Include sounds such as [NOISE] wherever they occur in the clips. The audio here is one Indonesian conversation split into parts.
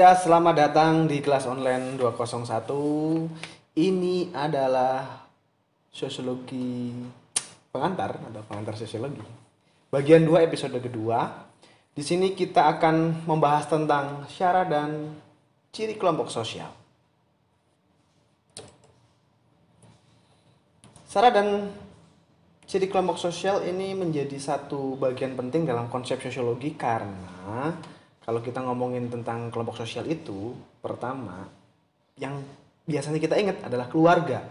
Ya, selamat datang di kelas online 201. Ini adalah sosiologi pengantar atau pengantar sosiologi. Bagian 2 episode kedua. Di sini kita akan membahas tentang syarat dan ciri kelompok sosial. Syarat dan ciri kelompok sosial ini menjadi satu bagian penting dalam konsep sosiologi karena kalau kita ngomongin tentang kelompok sosial itu, pertama yang biasanya kita ingat adalah keluarga.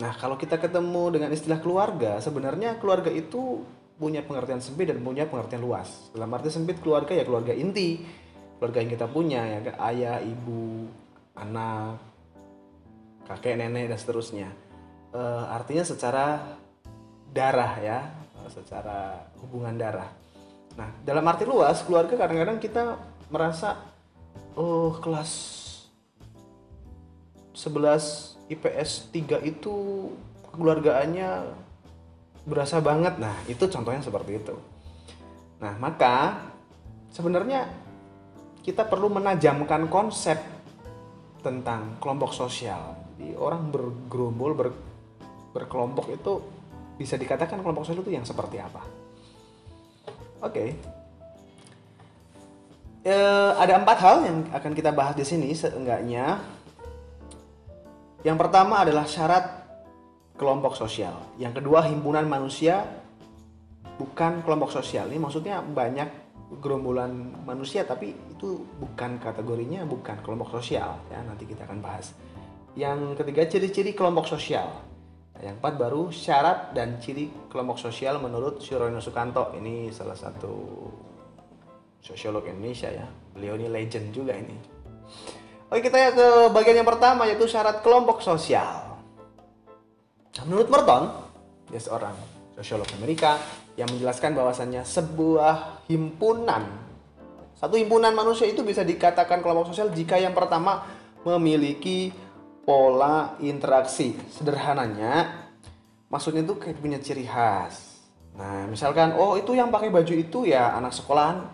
Nah, kalau kita ketemu dengan istilah keluarga, sebenarnya keluarga itu punya pengertian sempit dan punya pengertian luas. Dalam arti sempit keluarga ya keluarga inti, keluarga yang kita punya ya ayah, ibu, anak, kakek, nenek dan seterusnya. E, artinya secara darah ya, secara hubungan darah. Nah, dalam arti luas, keluarga kadang-kadang kita merasa oh kelas 11 IPS 3 itu keluargaannya berasa banget. Nah, itu contohnya seperti itu. Nah, maka sebenarnya kita perlu menajamkan konsep tentang kelompok sosial. Jadi orang bergerombol ber, berkelompok itu bisa dikatakan kelompok sosial itu yang seperti apa? Oke. Okay. E, ada empat hal yang akan kita bahas di sini seenggaknya. Yang pertama adalah syarat kelompok sosial. Yang kedua himpunan manusia bukan kelompok sosial. Ini maksudnya banyak gerombolan manusia tapi itu bukan kategorinya bukan kelompok sosial ya nanti kita akan bahas. Yang ketiga ciri-ciri kelompok sosial. Yang empat baru syarat dan ciri kelompok sosial menurut Surono Sukanto. Ini salah satu sosiolog Indonesia ya. Beliau ini legend juga ini. Oke kita ke bagian yang pertama yaitu syarat kelompok sosial. Nah, menurut Merton, dia seorang sosiolog Amerika yang menjelaskan bahwasannya sebuah himpunan satu himpunan manusia itu bisa dikatakan kelompok sosial jika yang pertama memiliki pola interaksi. Sederhananya, maksudnya itu kayak punya ciri khas. Nah, misalkan, oh itu yang pakai baju itu ya anak sekolahan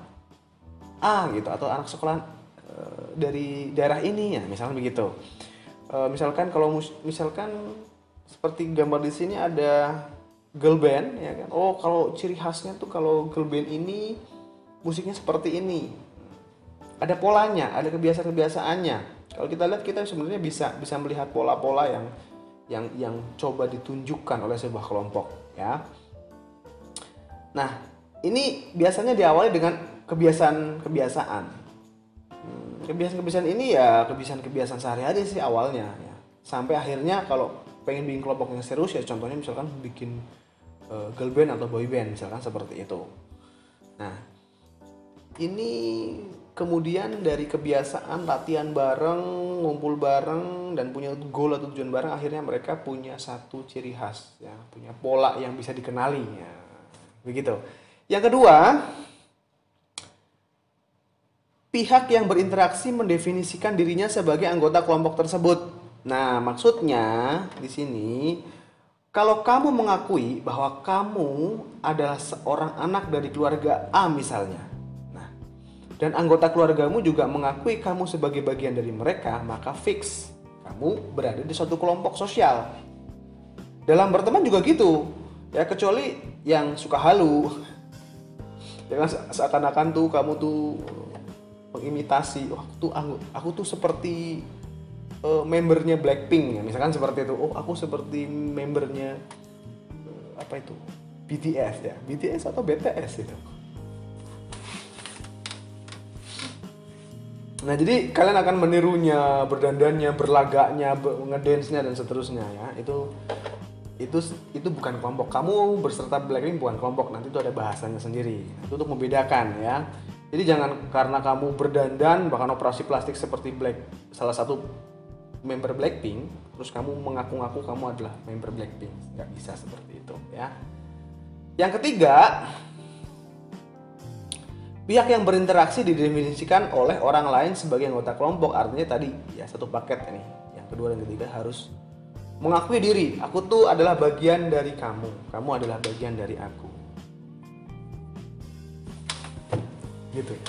A gitu, atau anak sekolahan e, dari daerah ini ya, misalnya begitu. E, misalkan kalau misalkan seperti gambar di sini ada girl band ya kan. Oh, kalau ciri khasnya tuh kalau girl band ini musiknya seperti ini. Ada polanya, ada kebiasaan-kebiasaannya kalau kita lihat kita sebenarnya bisa bisa melihat pola-pola yang yang yang coba ditunjukkan oleh sebuah kelompok ya. Nah, ini biasanya diawali dengan kebiasaan-kebiasaan. Hmm, kebiasaan-kebiasaan ini ya kebiasaan-kebiasaan sehari-hari sih awalnya ya. Sampai akhirnya kalau pengen bikin kelompok yang serius ya contohnya misalkan bikin uh, girl band atau boy band misalkan seperti itu. Nah, ini kemudian dari kebiasaan latihan bareng, ngumpul bareng dan punya goal atau tujuan bareng akhirnya mereka punya satu ciri khas ya, punya pola yang bisa dikenali ya. Begitu. Yang kedua, pihak yang berinteraksi mendefinisikan dirinya sebagai anggota kelompok tersebut. Nah, maksudnya di sini kalau kamu mengakui bahwa kamu adalah seorang anak dari keluarga A misalnya, dan anggota keluargamu juga mengakui kamu sebagai bagian dari mereka, maka fix kamu berada di suatu kelompok sosial. Dalam berteman juga gitu, ya kecuali yang suka halu. [LAUGHS] Jangan seakan-akan tuh kamu tuh mengimitasi, oh, aku tuh aku, aku tuh seperti uh, membernya Blackpink ya, misalkan seperti itu. Oh, aku seperti membernya uh, apa itu? BTS ya, BTS atau BTS itu Nah jadi kalian akan menirunya, berdandannya, berlagaknya, ngedance-nya dan seterusnya ya. Itu itu itu bukan kelompok. Kamu berserta Blackpink bukan kelompok. Nanti itu ada bahasanya sendiri. Itu untuk membedakan ya. Jadi jangan karena kamu berdandan bahkan operasi plastik seperti Black salah satu member Blackpink terus kamu mengaku-ngaku kamu adalah member Blackpink. Nggak bisa seperti itu ya. Yang ketiga, Pihak yang berinteraksi didefinisikan oleh orang lain sebagai anggota kelompok. Artinya tadi ya satu paket ini. Yang kedua dan ketiga harus mengakui diri. Aku tuh adalah bagian dari kamu. Kamu adalah bagian dari aku. Gitu. [LAUGHS]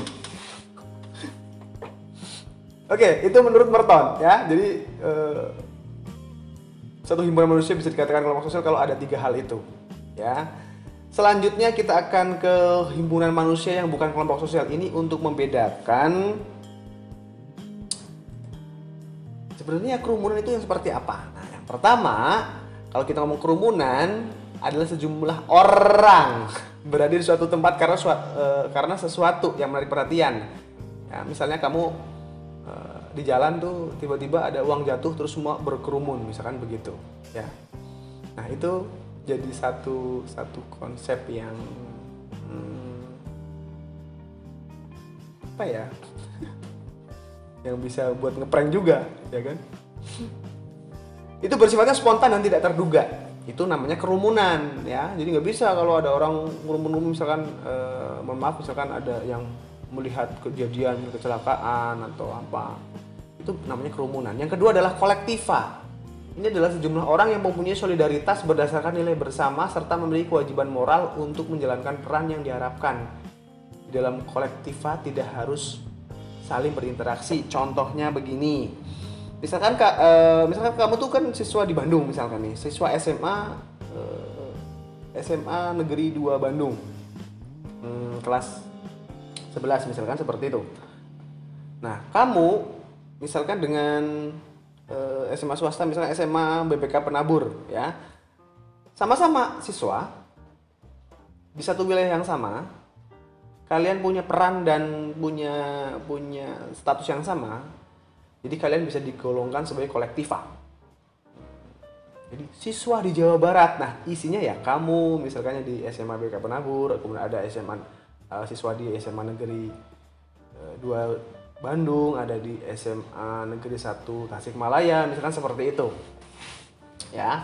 Oke, itu menurut Merton ya. Jadi eh, satu himpunan manusia bisa dikatakan kelompok sosial kalau ada tiga hal itu, ya. Selanjutnya kita akan ke himpunan manusia yang bukan kelompok sosial ini untuk membedakan sebenarnya kerumunan itu yang seperti apa. Nah, yang pertama, kalau kita ngomong kerumunan adalah sejumlah orang [LAUGHS] berada di suatu tempat karena uh, karena sesuatu yang menarik perhatian. Ya, misalnya kamu uh, di jalan tuh tiba-tiba ada uang jatuh terus semua berkerumun misalkan begitu, ya. Nah, itu jadi satu satu konsep yang hmm, apa ya? [LAUGHS] yang bisa buat ngeprank juga, ya kan? Itu bersifatnya spontan dan tidak terduga. Itu namanya kerumunan ya. Jadi nggak bisa kalau ada orang kerumun misalkan eh, mohon maaf misalkan ada yang melihat kejadian kecelakaan atau apa. Itu namanya kerumunan. Yang kedua adalah kolektiva ini adalah sejumlah orang yang mempunyai solidaritas berdasarkan nilai bersama serta memiliki kewajiban moral untuk menjalankan peran yang diharapkan. Di dalam kolektiva tidak harus saling berinteraksi. Contohnya begini. Misalkan kak uh, misalkan kamu tuh kan siswa di Bandung misalkan nih. Siswa SMA uh, eh, SMA Negeri 2 Bandung. Hmm, kelas 11 misalkan seperti itu. Nah kamu misalkan dengan eh, SMA swasta misalkan SMA BPK Penabur ya sama-sama siswa di satu wilayah yang sama kalian punya peran dan punya punya status yang sama jadi kalian bisa digolongkan sebagai kolektiva. Jadi siswa di Jawa Barat, nah isinya ya kamu misalkan di SMA BK Penabur, kemudian ada SMA uh, eh, siswa di SMA Negeri uh, dua Bandung, ada di SMA Negeri 1 Tasikmalaya, misalkan seperti itu. Ya,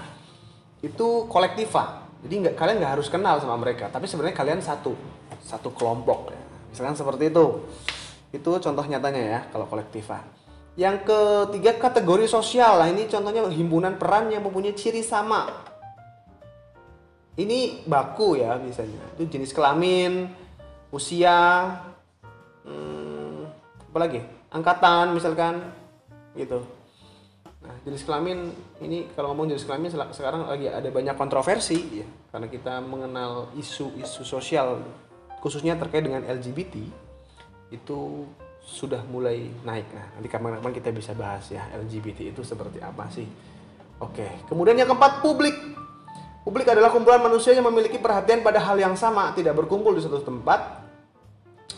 itu kolektiva. Jadi nggak kalian nggak harus kenal sama mereka, tapi sebenarnya kalian satu satu kelompok. Ya. Misalkan seperti itu. Itu contoh nyatanya ya kalau kolektiva. Yang ketiga kategori sosial. Nah, ini contohnya himpunan peran yang mempunyai ciri sama. Ini baku ya misalnya. Itu jenis kelamin, usia, apa lagi? Angkatan misalkan gitu. Nah, jenis kelamin ini kalau ngomong jenis kelamin sekarang lagi ada banyak kontroversi ya karena kita mengenal isu-isu sosial khususnya terkait dengan LGBT itu sudah mulai naik. Nah, nanti kapan-kapan kita bisa bahas ya LGBT itu seperti apa sih. Oke, kemudian yang keempat publik. Publik adalah kumpulan manusia yang memiliki perhatian pada hal yang sama, tidak berkumpul di satu tempat.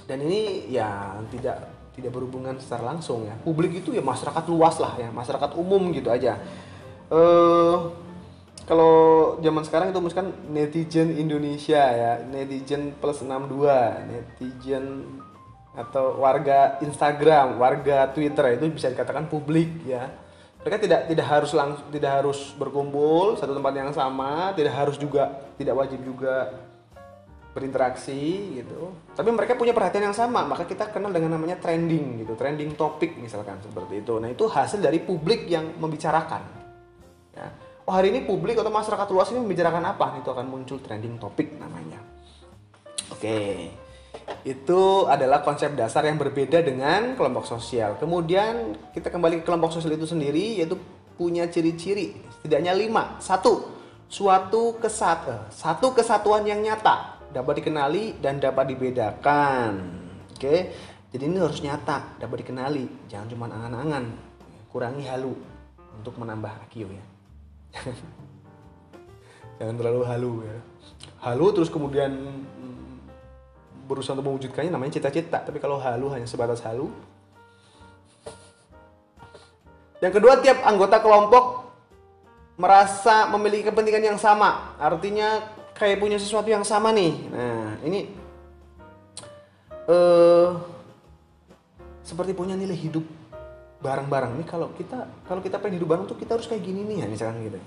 Dan ini ya tidak tidak berhubungan secara langsung ya. Publik itu ya masyarakat luas lah ya, masyarakat umum gitu aja. Eh kalau zaman sekarang itu misalkan netizen Indonesia ya, netizen plus 62, netizen atau warga Instagram, warga Twitter itu bisa dikatakan publik ya. Mereka tidak tidak harus langsung tidak harus berkumpul satu tempat yang sama, tidak harus juga tidak wajib juga berinteraksi gitu. Tapi mereka punya perhatian yang sama, maka kita kenal dengan namanya trending gitu, trending topik misalkan seperti itu. Nah, itu hasil dari publik yang membicarakan. Ya. Oh, hari ini publik atau masyarakat luas ini membicarakan apa? Itu akan muncul trending topik namanya. Oke. Okay itu adalah konsep dasar yang berbeda dengan kelompok sosial. Kemudian kita kembali ke kelompok sosial itu sendiri yaitu punya ciri-ciri setidaknya lima. Satu, suatu kesat eh, satu kesatuan yang nyata dapat dikenali dan dapat dibedakan. Oke, jadi ini harus nyata, dapat dikenali, jangan cuma angan-angan. Kurangi halu untuk menambah IQ ya. [LAUGHS] jangan terlalu halu ya. Halu terus kemudian berusaha untuk mewujudkannya namanya cita-cita tapi kalau halu hanya sebatas halu yang kedua tiap anggota kelompok merasa memiliki kepentingan yang sama artinya kayak punya sesuatu yang sama nih nah ini uh, seperti punya nilai hidup bareng-bareng nih kalau kita kalau kita pengen hidup bareng tuh kita harus kayak gini nih ya misalkan gitu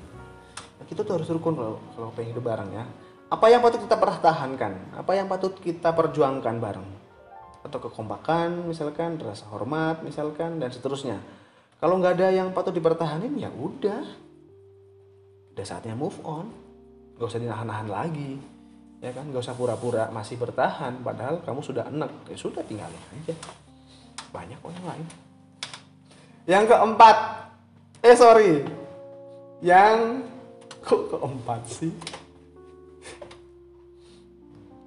nah, kita tuh harus rukun kalau kalau pengen hidup bareng ya apa yang patut kita pertahankan? Apa yang patut kita perjuangkan bareng? Atau kekompakan misalkan, rasa hormat misalkan, dan seterusnya. Kalau nggak ada yang patut dipertahankan, ya udah. Udah saatnya move on. Gak usah dinahan-nahan lagi. Ya kan, gak usah pura-pura masih bertahan. Padahal kamu sudah enak. Ya sudah tinggalin aja. Banyak orang lain. Yang keempat, eh sorry, yang kok keempat sih?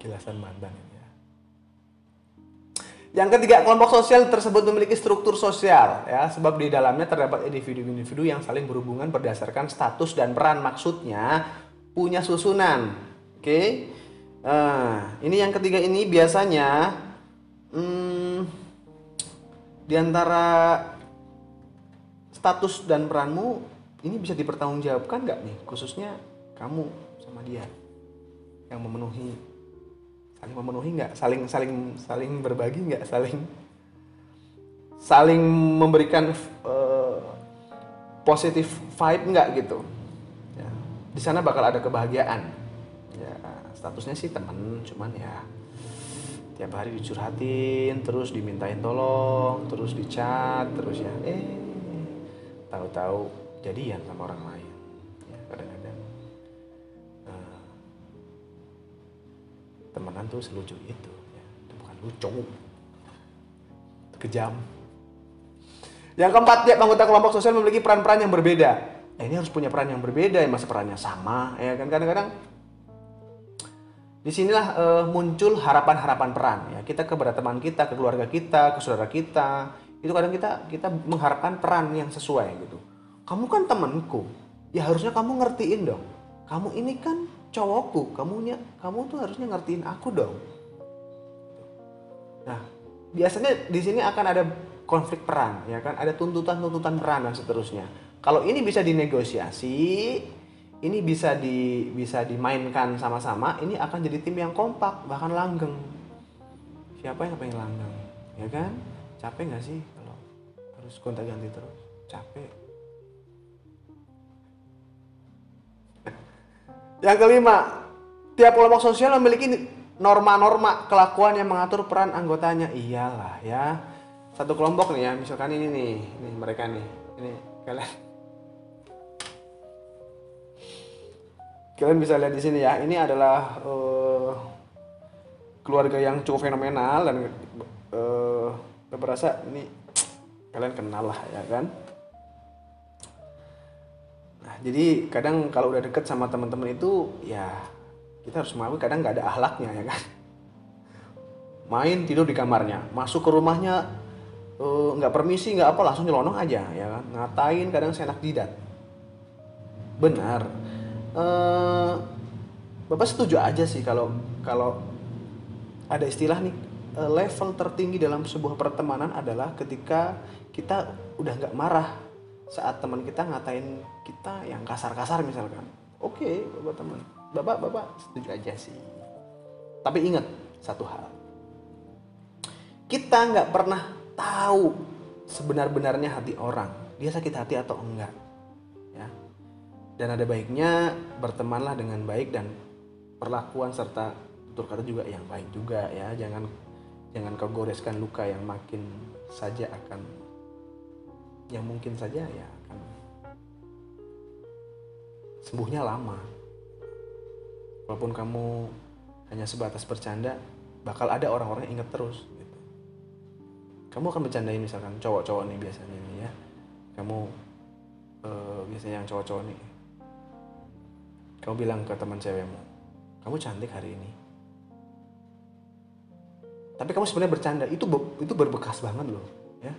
Kilasan mantan ini ya. Yang ketiga, kelompok sosial tersebut memiliki struktur sosial ya, sebab di dalamnya terdapat individu-individu yang saling berhubungan berdasarkan status dan peran. Maksudnya punya susunan. Oke. Okay? Nah, ini yang ketiga ini biasanya hmm, di antara status dan peranmu ini bisa dipertanggungjawabkan nggak nih khususnya kamu sama dia yang memenuhi saling memenuhi nggak saling saling saling berbagi nggak saling saling memberikan uh, positif vibe nggak gitu di sana bakal ada kebahagiaan. Ya statusnya sih temen cuman ya tiap hari dicurhatin terus dimintain tolong terus dicat terus ya eh tahu-tahu jadian sama orang lain. Ya kadang-kadang uh, temenan tuh selucu itu ya. Itu bukan lucu kejam. Yang keempat tiap anggota kelompok sosial memiliki peran-peran yang berbeda ya, ini harus punya peran yang berbeda ya masa perannya sama ya kan? Kadang-kadang di sinilah uh, muncul harapan-harapan peran ya. Kita kepada teman kita ke keluarga kita ke saudara kita itu kadang kita kita mengharapkan peran yang sesuai gitu. Kamu kan temanku ya harusnya kamu ngertiin dong. Kamu ini kan cowokku kamunya kamu tuh harusnya ngertiin aku dong. Nah biasanya di sini akan ada konflik peran ya kan? Ada tuntutan-tuntutan peran dan seterusnya kalau ini bisa dinegosiasi ini bisa di bisa dimainkan sama-sama ini akan jadi tim yang kompak bahkan langgeng. Siapa yang pengen langgeng? Ya kan? Capek nggak sih harus gonta ganti terus? Capek. [LAUGHS] Yang kelima tiap kelompok sosial memiliki norma-norma kelakuan yang mengatur peran anggotanya. Iyalah ya. Satu kelompok nih ya misalkan ini nih ini mereka nih. Ini kalian kalian bisa lihat di sini ya ini adalah uh, keluarga yang cukup fenomenal dan uh, berasa ini kalian kenal lah ya kan? Nah jadi kadang kalau udah deket sama teman-teman itu ya kita harus mengakui kadang nggak ada ahlaknya ya kan? Main tidur di kamarnya masuk ke rumahnya eh, nggak uh, permisi nggak apa langsung nyelonong aja ya kan? Ngatain kadang senak didat benar uh, bapak setuju aja sih kalau kalau ada istilah nih eh, level tertinggi dalam sebuah pertemanan adalah ketika kita udah nggak marah saat teman kita ngatain kita yang kasar-kasar misalkan. Oke okay, bapak teman. Bapak bapak setuju aja sih. Tapi ingat satu hal. Kita nggak pernah tahu sebenar-benarnya hati orang. Dia sakit hati atau enggak dan ada baiknya bertemanlah dengan baik dan perlakuan serta tutur kata juga yang baik juga ya. Jangan jangan kau goreskan luka yang makin saja akan yang mungkin saja ya akan sembuhnya lama. Walaupun kamu hanya sebatas bercanda bakal ada orang-orang yang inget terus gitu. kamu akan bercandain misalkan cowok-cowok nih biasanya nih ya. Kamu uh, biasanya yang cowok-cowok nih kamu bilang ke teman cewekmu kamu cantik hari ini. Tapi kamu sebenarnya bercanda. Itu itu berbekas banget loh ya.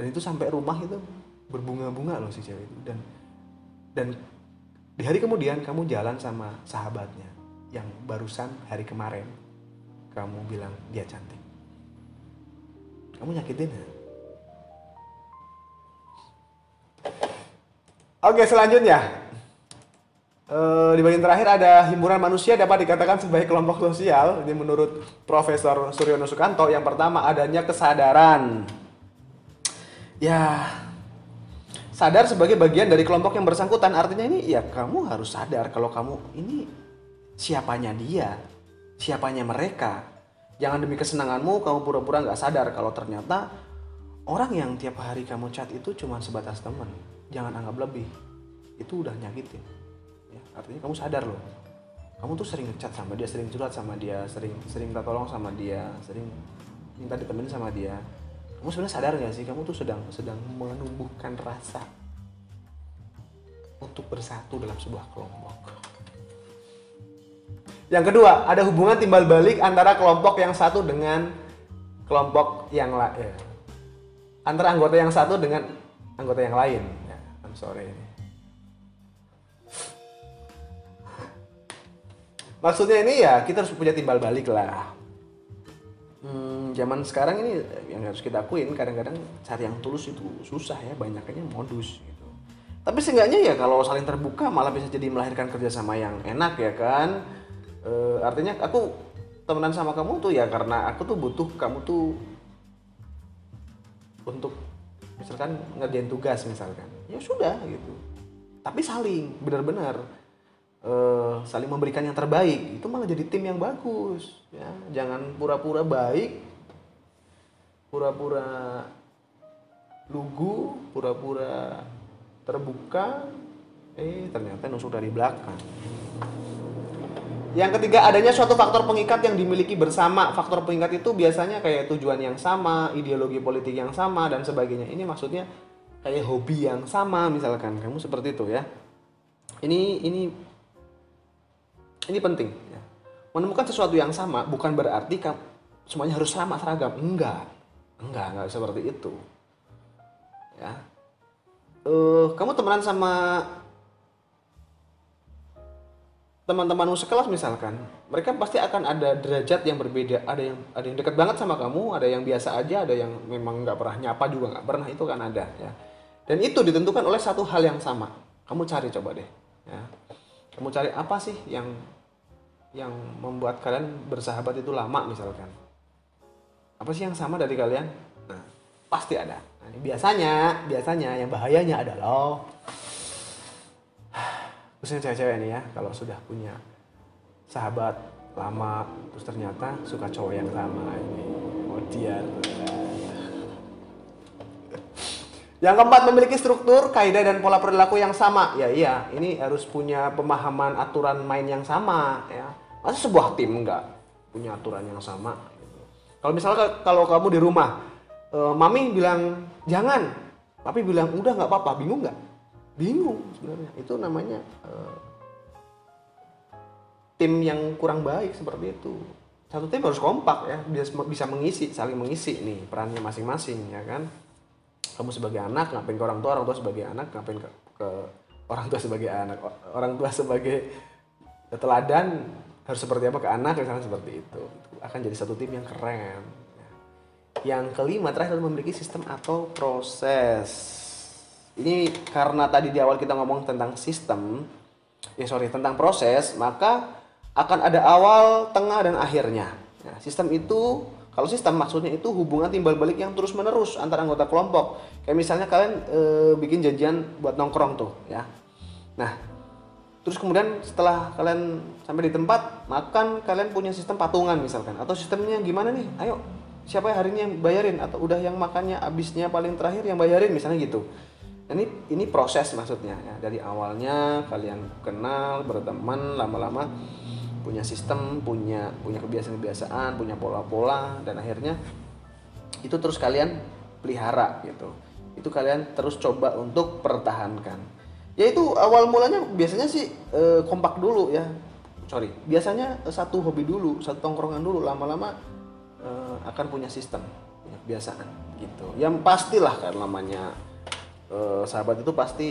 Dan itu sampai rumah itu berbunga-bunga loh si cewek itu. Dan dan di hari kemudian kamu jalan sama sahabatnya yang barusan hari kemarin kamu bilang dia cantik. Kamu nyakitin ya? Oke selanjutnya e, di bagian terakhir ada himpunan manusia dapat dikatakan sebagai kelompok sosial. Ini menurut Profesor Suryono Sukanto yang pertama adanya kesadaran. Ya sadar sebagai bagian dari kelompok yang bersangkutan. Artinya ini ya kamu harus sadar kalau kamu ini siapanya dia siapanya mereka. Jangan demi kesenanganmu kamu pura-pura nggak sadar kalau ternyata orang yang tiap hari kamu chat itu cuma sebatas teman. Jangan anggap lebih. Itu udah nyakitin. ya, artinya kamu sadar loh. Kamu tuh sering chat sama dia sering curhat sama dia sering sering minta tolong sama dia sering minta ditemenin sama dia. Kamu sebenarnya sadar nggak sih? Kamu tuh sedang sedang menumbuhkan rasa untuk bersatu dalam sebuah kelompok. Yang kedua ada hubungan timbal balik antara kelompok yang satu dengan kelompok yang lain ya. antara anggota yang satu dengan anggota yang lain. Ya, I'm sorry ini maksudnya ini ya kita harus punya timbal balik lah. Hmm, zaman sekarang ini yang harus kita akuin kadang-kadang cari yang tulus itu susah ya banyaknya modus gitu. Tapi seenggaknya ya kalau saling terbuka malah bisa jadi melahirkan kerjasama yang enak ya kan? E, artinya aku temenan sama kamu tuh ya karena aku tuh butuh kamu tuh untuk misalkan ngerjain tugas misalkan. Ya sudah gitu. Tapi saling benar-benar uh, saling memberikan yang terbaik. Itu malah jadi tim yang bagus ya. Jangan pura-pura baik pura-pura lugu pura-pura terbuka. Eh ternyata nusuk dari belakang. Yang ketiga adanya suatu faktor pengikat yang dimiliki bersama. Faktor pengikat itu biasanya kayak tujuan yang sama ideologi politik yang sama dan sebagainya. Ini maksudnya kayak hobi yang sama misalkan. Kamu seperti itu ya. Ini ini ini penting. Ya. Menemukan sesuatu yang sama bukan berarti semuanya harus sama seragam. Enggak, enggak, enggak seperti itu. Ya, uh, kamu temenan sama teman-temanmu sekelas misalkan, mereka pasti akan ada derajat yang berbeda. Ada yang ada yang dekat banget sama kamu, ada yang biasa aja, ada yang memang nggak pernah nyapa juga nggak pernah itu kan ada ya. Dan itu ditentukan oleh satu hal yang sama. Kamu cari coba deh. Ya. Kamu cari apa sih yang yang membuat kalian bersahabat itu lama misalkan. Apa sih yang sama dari kalian? Nah, pasti ada. Nah, biasanya biasanya yang bahayanya adalah khususnya cewek-cewek nih ya kalau sudah punya sahabat lama terus ternyata suka cowok yang sama ini. Oh dia yang keempat memiliki struktur, kaidah dan pola perilaku yang sama. Ya iya, ini harus punya pemahaman aturan main yang sama ya. Masa sebuah tim enggak punya aturan yang sama gitu. Kalau misalnya kalau kamu di rumah, e, mami bilang jangan, tapi bilang udah nggak apa-apa, bingung nggak? Bingung sebenarnya. Itu namanya e, tim yang kurang baik seperti itu. Satu tim harus kompak ya, bisa bisa mengisi, saling mengisi nih perannya masing-masing ya kan kamu sebagai anak ngapain ke orang tua? Orang tua sebagai anak ngapain ke, ke orang tua sebagai anak? Orang tua sebagai teladan harus seperti apa? Ke anak misalnya seperti itu. Akan jadi satu tim yang keren. Yang kelima terakhir memiliki sistem atau proses. Ini karena tadi di awal kita ngomong tentang sistem ya sorry tentang proses maka akan ada awal tengah dan akhirnya. Nah, sistem itu kalau sistem maksudnya itu hubungan timbal balik yang terus menerus antara anggota kelompok. Kayak misalnya kalian e, bikin janjian buat nongkrong tuh, ya. Nah, terus kemudian setelah kalian sampai di tempat makan, kalian punya sistem patungan misalkan, atau sistemnya gimana nih? Ayo, siapa yang harinya yang bayarin atau udah yang makannya abisnya paling terakhir yang bayarin misalnya gitu. Ini ini proses maksudnya ya. Dari awalnya kalian kenal, berteman, lama-lama punya sistem, punya punya kebiasaan-kebiasaan, punya pola-pola dan akhirnya itu terus kalian pelihara gitu. Itu kalian terus coba untuk pertahankan. Ya itu awal mulanya biasanya sih e, kompak dulu ya. Sorry, biasanya satu hobi dulu, satu tongkrongan dulu, lama-lama e, akan punya sistem, punya kebiasaan gitu. Yang pastilah kan namanya e, sahabat itu pasti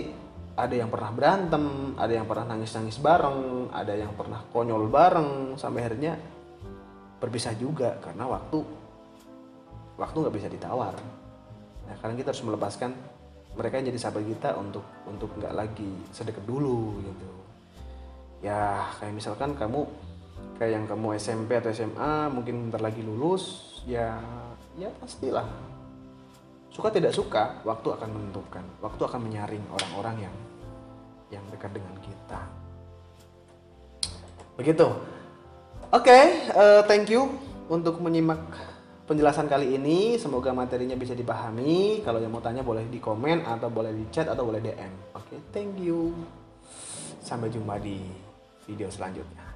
ada yang pernah berantem, ada yang pernah nangis-nangis bareng, ada yang pernah konyol bareng, sampai akhirnya berpisah juga karena waktu waktu nggak bisa ditawar. Nah, karena kita harus melepaskan mereka yang jadi sahabat kita untuk untuk nggak lagi sedekat dulu gitu. Ya kayak misalkan kamu kayak yang kamu SMP atau SMA mungkin bentar lagi lulus, ya ya pastilah suka tidak suka waktu akan menentukan. Waktu akan menyaring orang-orang yang yang dekat dengan kita. Begitu. Oke okay, uh, eh, thank you untuk menyimak penjelasan kali ini. Semoga materinya bisa dipahami. Kalau yang mau tanya boleh di komen atau boleh di chat atau boleh DM oke okay, thank you. Sampai jumpa di video selanjutnya